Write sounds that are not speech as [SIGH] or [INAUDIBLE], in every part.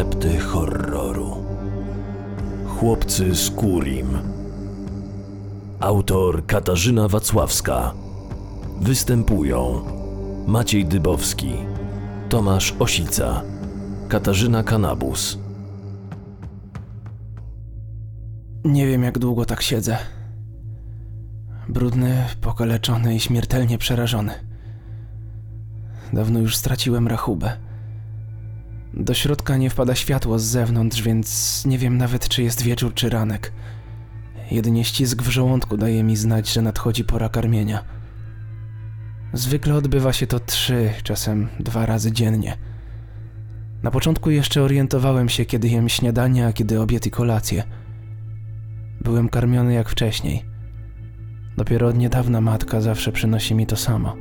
Szepty horroru. Chłopcy z Kurim. Autor Katarzyna Wacławska. Występują Maciej Dybowski, Tomasz Osica, Katarzyna Kanabus. Nie wiem, jak długo tak siedzę. Brudny, pokaleczony i śmiertelnie przerażony. Dawno już straciłem rachubę. Do środka nie wpada światło z zewnątrz, więc nie wiem nawet, czy jest wieczór, czy ranek. Jedynie ścisk w żołądku daje mi znać, że nadchodzi pora karmienia. Zwykle odbywa się to trzy, czasem dwa razy dziennie. Na początku jeszcze orientowałem się, kiedy jem śniadanie, a kiedy obiad i kolację. Byłem karmiony jak wcześniej. Dopiero od niedawna matka zawsze przynosi mi to samo.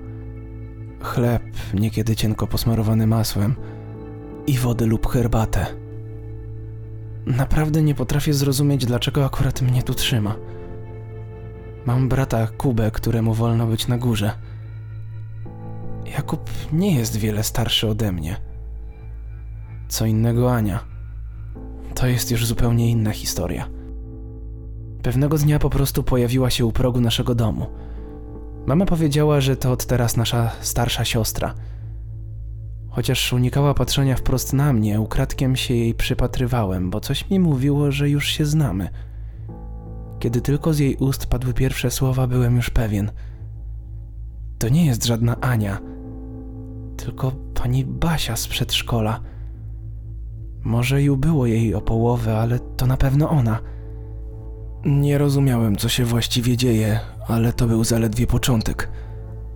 Chleb, niekiedy cienko posmarowany masłem i wodę lub herbatę. Naprawdę nie potrafię zrozumieć, dlaczego akurat mnie tu trzyma. Mam brata Kubę, któremu wolno być na górze. Jakub nie jest wiele starszy ode mnie. Co innego Ania. To jest już zupełnie inna historia. Pewnego dnia po prostu pojawiła się u progu naszego domu. Mama powiedziała, że to od teraz nasza starsza siostra. Chociaż unikała patrzenia wprost na mnie, ukradkiem się jej przypatrywałem, bo coś mi mówiło, że już się znamy. Kiedy tylko z jej ust padły pierwsze słowa, byłem już pewien. To nie jest żadna Ania, tylko pani Basia z przedszkola. Może i ubyło jej o połowę, ale to na pewno ona. Nie rozumiałem, co się właściwie dzieje, ale to był zaledwie początek.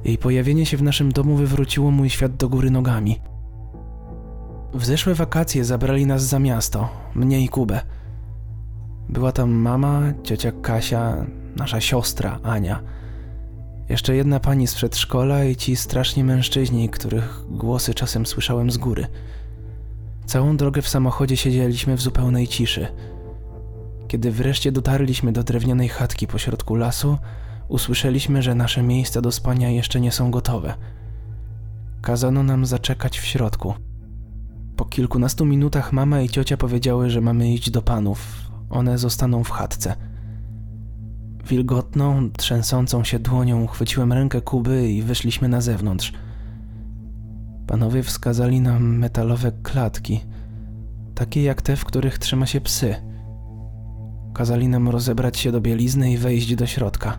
Jej pojawienie się w naszym domu wywróciło mój świat do góry nogami. W zeszłe wakacje zabrali nas za miasto, mnie i Kubę. Była tam mama, ciocia Kasia, nasza siostra Ania. Jeszcze jedna pani z przedszkola i ci straszni mężczyźni, których głosy czasem słyszałem z góry. Całą drogę w samochodzie siedzieliśmy w zupełnej ciszy. Kiedy wreszcie dotarliśmy do drewnianej chatki pośrodku lasu, usłyszeliśmy, że nasze miejsca do spania jeszcze nie są gotowe. Kazano nam zaczekać w środku. Po kilkunastu minutach mama i ciocia powiedziały, że mamy iść do panów. One zostaną w chatce. Wilgotną, trzęsącą się dłonią chwyciłem rękę Kuby i wyszliśmy na zewnątrz. Panowie wskazali nam metalowe klatki, takie jak te, w których trzyma się psy. Kazali nam rozebrać się do bielizny i wejść do środka.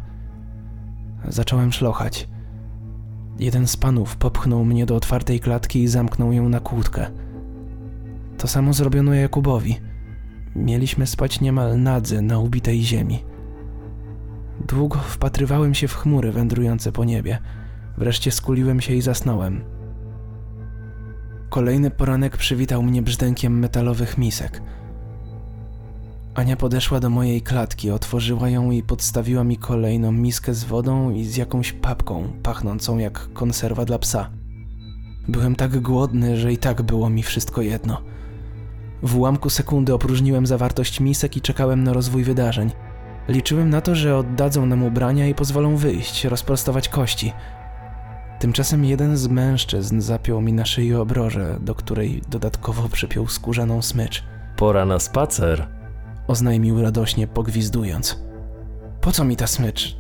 Zacząłem szlochać. Jeden z panów popchnął mnie do otwartej klatki i zamknął ją na kłódkę. To samo zrobiono Jakubowi. Mieliśmy spać niemal nadzy na ubitej ziemi. Długo wpatrywałem się w chmury wędrujące po niebie. Wreszcie skuliłem się i zasnąłem. Kolejny poranek przywitał mnie brzdękiem metalowych misek. Ania podeszła do mojej klatki, otworzyła ją i podstawiła mi kolejną miskę z wodą i z jakąś papką, pachnącą jak konserwa dla psa. Byłem tak głodny, że i tak było mi wszystko jedno. W ułamku sekundy opróżniłem zawartość misek i czekałem na rozwój wydarzeń. Liczyłem na to, że oddadzą nam ubrania i pozwolą wyjść, rozprostować kości. Tymczasem jeden z mężczyzn zapiął mi na szyi obrożę, do której dodatkowo przypiął skórzaną smycz. Pora na spacer. Oznajmił radośnie, pogwizdując. Po co mi ta smycz?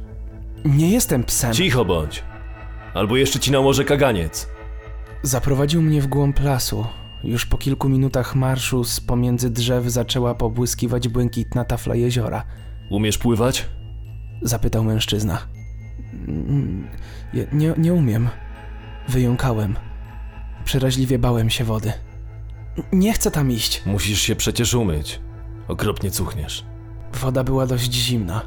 Nie jestem psem. Cicho bądź. Albo jeszcze ci nałożę kaganiec. Zaprowadził mnie w głąb lasu. Już po kilku minutach marszu z pomiędzy drzew zaczęła pobłyskiwać błękitna tafla jeziora. Umiesz pływać? Zapytał mężczyzna. "Mm, Nie, nie, nie umiem. Wyjąkałem. Przeraźliwie bałem się wody. Nie chcę tam iść. Musisz się przecież umyć. Okropnie cuchniesz. Woda była dość zimna.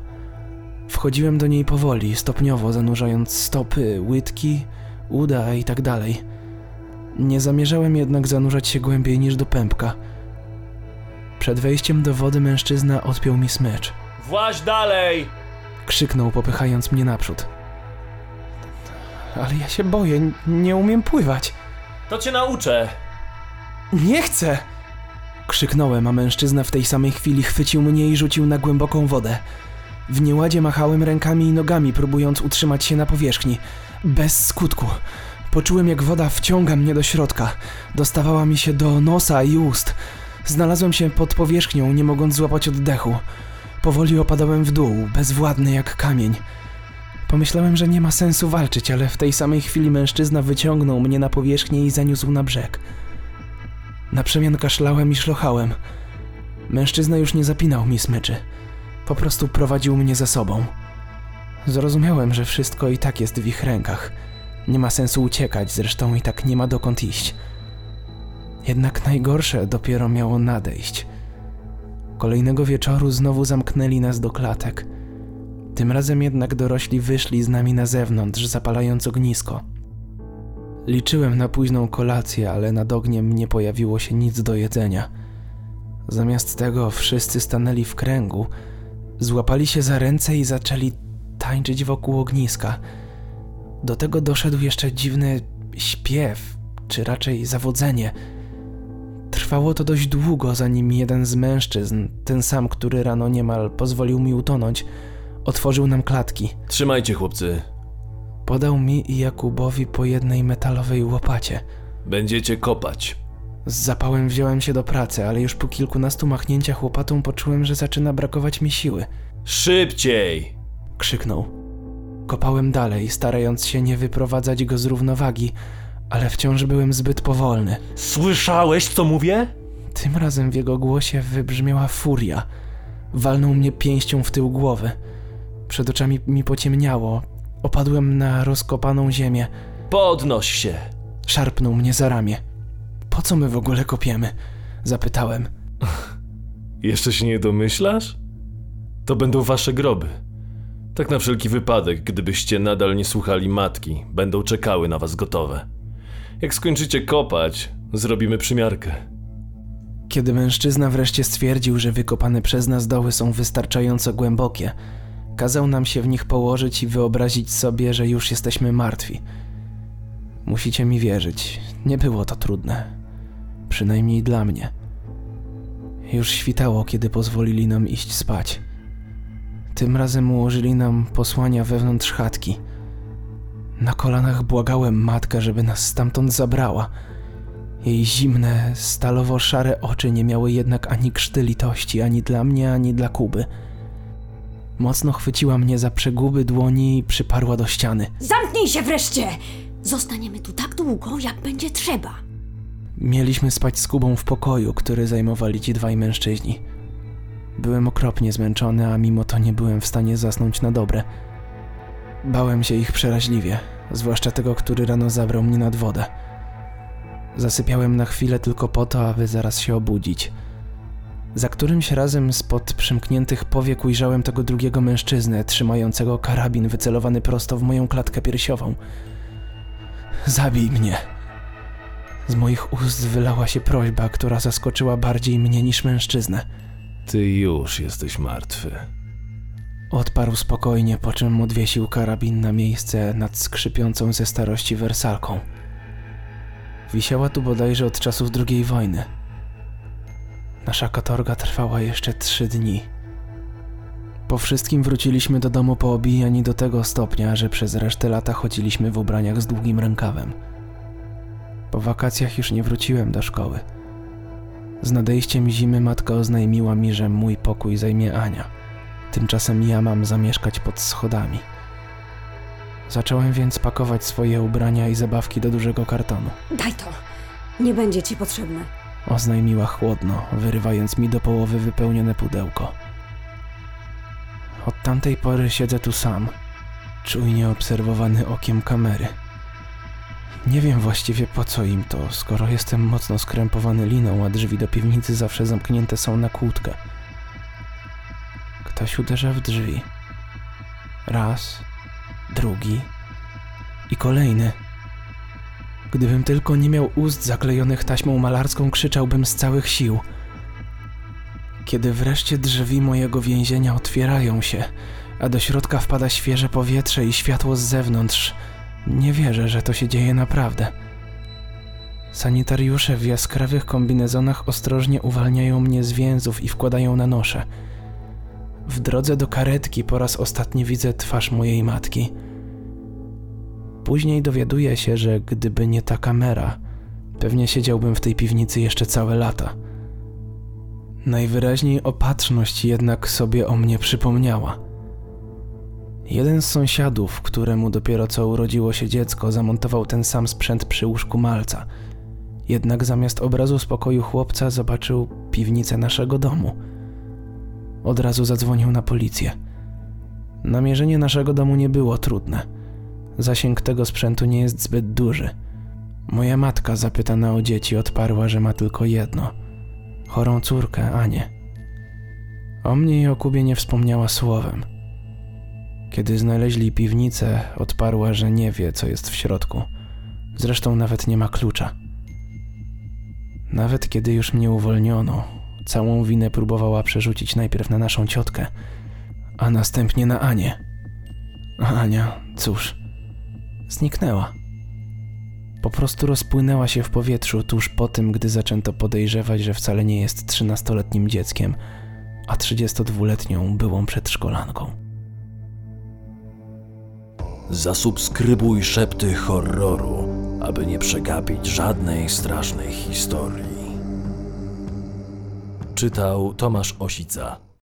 Wchodziłem do niej powoli, stopniowo zanurzając stopy, łydki, uda i tak dalej. Nie zamierzałem jednak zanurzać się głębiej niż do pępka. Przed wejściem do wody mężczyzna odpiął mi smycz. Właź dalej! Krzyknął, popychając mnie naprzód. Ale ja się boję, nie umiem pływać. To cię nauczę. Nie chcę! Krzyknąłem, a mężczyzna w tej samej chwili chwycił mnie i rzucił na głęboką wodę. W nieładzie machałem rękami i nogami, próbując utrzymać się na powierzchni. Bez skutku. Poczułem, jak woda wciąga mnie do środka. Dostawała mi się do nosa i ust. Znalazłem się pod powierzchnią, nie mogąc złapać oddechu. Powoli opadałem w dół, bezwładny jak kamień. Pomyślałem, że nie ma sensu walczyć, ale w tej samej chwili mężczyzna wyciągnął mnie na powierzchnię i zaniósł na brzeg. Na przemian kaszlałem i szlochałem. Mężczyzna już nie zapinał mi smyczy. Po prostu prowadził mnie za sobą. Zrozumiałem, że wszystko i tak jest w ich rękach. Nie ma sensu uciekać, zresztą i tak nie ma dokąd iść. Jednak najgorsze dopiero miało nadejść. Kolejnego wieczoru znowu zamknęli nas do klatek. Tym razem jednak dorośli wyszli z nami na zewnątrz, zapalając ognisko. Liczyłem na późną kolację, ale nad ogniem nie pojawiło się nic do jedzenia. Zamiast tego wszyscy stanęli w kręgu, złapali się za ręce i zaczęli tańczyć wokół ogniska. Do tego doszedł jeszcze dziwny śpiew, czy raczej zawodzenie. Trwało to dość długo, zanim jeden z mężczyzn, ten sam, który rano niemal pozwolił mi utonąć, otworzył nam klatki. Trzymajcie, chłopcy. Podał mi i Jakubowi po jednej metalowej łopacie. Będziecie kopać. Z zapałem wziąłem się do pracy, ale już po kilkunastu machnięciach łopatą poczułem, że zaczyna brakować mi siły. Szybciej! Krzyknął. Kopałem dalej, starając się nie wyprowadzać go z równowagi, ale wciąż byłem zbyt powolny. Słyszałeś, co mówię? Tym razem w jego głosie wybrzmiała furia. Walnął mnie pięścią w tył głowy. Przed oczami mi pociemniało. Opadłem na rozkopaną ziemię. Podnoś się. Szarpnął mnie za ramię. Po co my w ogóle kopiemy? Zapytałem. [LAUGHS] Jeszcze się nie domyślasz? To będą wasze groby. Tak na wszelki wypadek, gdybyście nadal nie słuchali matki, będą czekały na was gotowe. Jak skończycie kopać, zrobimy przymiarkę. Kiedy mężczyzna wreszcie stwierdził, że wykopane przez nas doły są wystarczająco głębokie, kazał nam się w nich położyć i wyobrazić sobie, że już jesteśmy martwi. Musicie mi wierzyć, nie było to trudne. Przynajmniej dla mnie. Już świtało, kiedy pozwolili nam iść spać. Tym razem ułożyli nam posłania wewnątrz chatki. Na kolanach błagałem matkę, żeby nas stamtąd zabrała. Jej zimne, stalowo-szare oczy nie miały jednak ani krzty litości, ani dla mnie, ani dla Kuby. Mocno chwyciła mnie za przeguby dłoni i przyparła do ściany. Zamknij się wreszcie! Zostaniemy tu tak długo, jak będzie trzeba. Mieliśmy spać z Kubą w pokoju, który zajmowali ci dwaj mężczyźni. Byłem okropnie zmęczony, a mimo to nie byłem w stanie zasnąć na dobre. Bałem się ich przeraźliwie, zwłaszcza tego, który rano zabrał mnie nad wodę. Zasypiałem na chwilę tylko po to, aby zaraz się obudzić. Za którymś razem spod przymkniętych powiek ujrzałem tego drugiego mężczyznę, trzymającego karabin wycelowany prosto w moją klatkę piersiową. Zabij mnie! Z moich ust wylała się prośba, która zaskoczyła bardziej mnie niż mężczyznę. Ty już jesteś martwy. Odparł spokojnie, po czym odwiesił karabin na miejsce nad skrzypiącą ze starości wersalką. Wisiała tu bodajże od czasów II wojny. Nasza katorga trwała jeszcze trzy dni. Po wszystkim wróciliśmy do domu poobijani do tego stopnia, że przez resztę lata chodziliśmy w ubraniach z długim rękawem. Po wakacjach już nie wróciłem do szkoły. Z nadejściem zimy matka oznajmiła mi, że mój pokój zajmie Ania. Tymczasem ja mam zamieszkać pod schodami. Zacząłem więc pakować swoje ubrania i zabawki do dużego kartonu. Daj to. Nie będzie ci potrzebne. Oznajmiła chłodno, wyrywając mi do połowy wypełnione pudełko. Od tamtej pory siedzę tu sam, czujnie obserwowany okiem kamery. Nie wiem właściwie po co im to, skoro jestem mocno skrępowany liną, a drzwi do piwnicy zawsze zamknięte są na kłódkę. Ktoś uderza w drzwi. Raz, drugi i kolejny. Gdybym tylko nie miał ust zaklejonych taśmą malarską, krzyczałbym z całych sił. Kiedy wreszcie drzwi mojego więzienia otwierają się, a do środka wpada świeże powietrze i światło z zewnątrz, nie wierzę, że to się dzieje naprawdę. Sanitariusze w jaskrawych kombinezonach ostrożnie uwalniają mnie z więzów i wkładają na nosze. W drodze do karetki po raz ostatni widzę twarz mojej matki. Później dowiaduję się, że gdyby nie ta kamera, pewnie siedziałbym w tej piwnicy jeszcze całe lata. Najwyraźniej opatrzność jednak sobie o mnie przypomniała. Jeden z sąsiadów, któremu dopiero co urodziło się dziecko, zamontował ten sam sprzęt przy łóżku malca. Jednak zamiast obrazu spokoju chłopca zobaczył piwnicę naszego domu. Od razu zadzwonił na policję. Namierzenie naszego domu nie było trudne. Zasięg tego sprzętu nie jest zbyt duży. Moja matka, zapytana o dzieci, odparła, że ma tylko jedno chorą córkę, Anię. O mnie i o Kubie nie wspomniała słowem. Kiedy znaleźli piwnicę, odparła, że nie wie, co jest w środku. Zresztą nawet nie ma klucza. Nawet kiedy już mnie uwolniono, całą winę próbowała przerzucić najpierw na naszą ciotkę, a następnie na Anię. A Ania, cóż, zniknęła. Po prostu rozpłynęła się w powietrzu tuż po tym, gdy zaczęto podejrzewać, że wcale nie jest trzynastoletnim dzieckiem, a 32-letnią byłą przedszkolanką. Zasubskrybuj szepty horroru, aby nie przegapić żadnej strasznej historii. Czytał Tomasz Osica.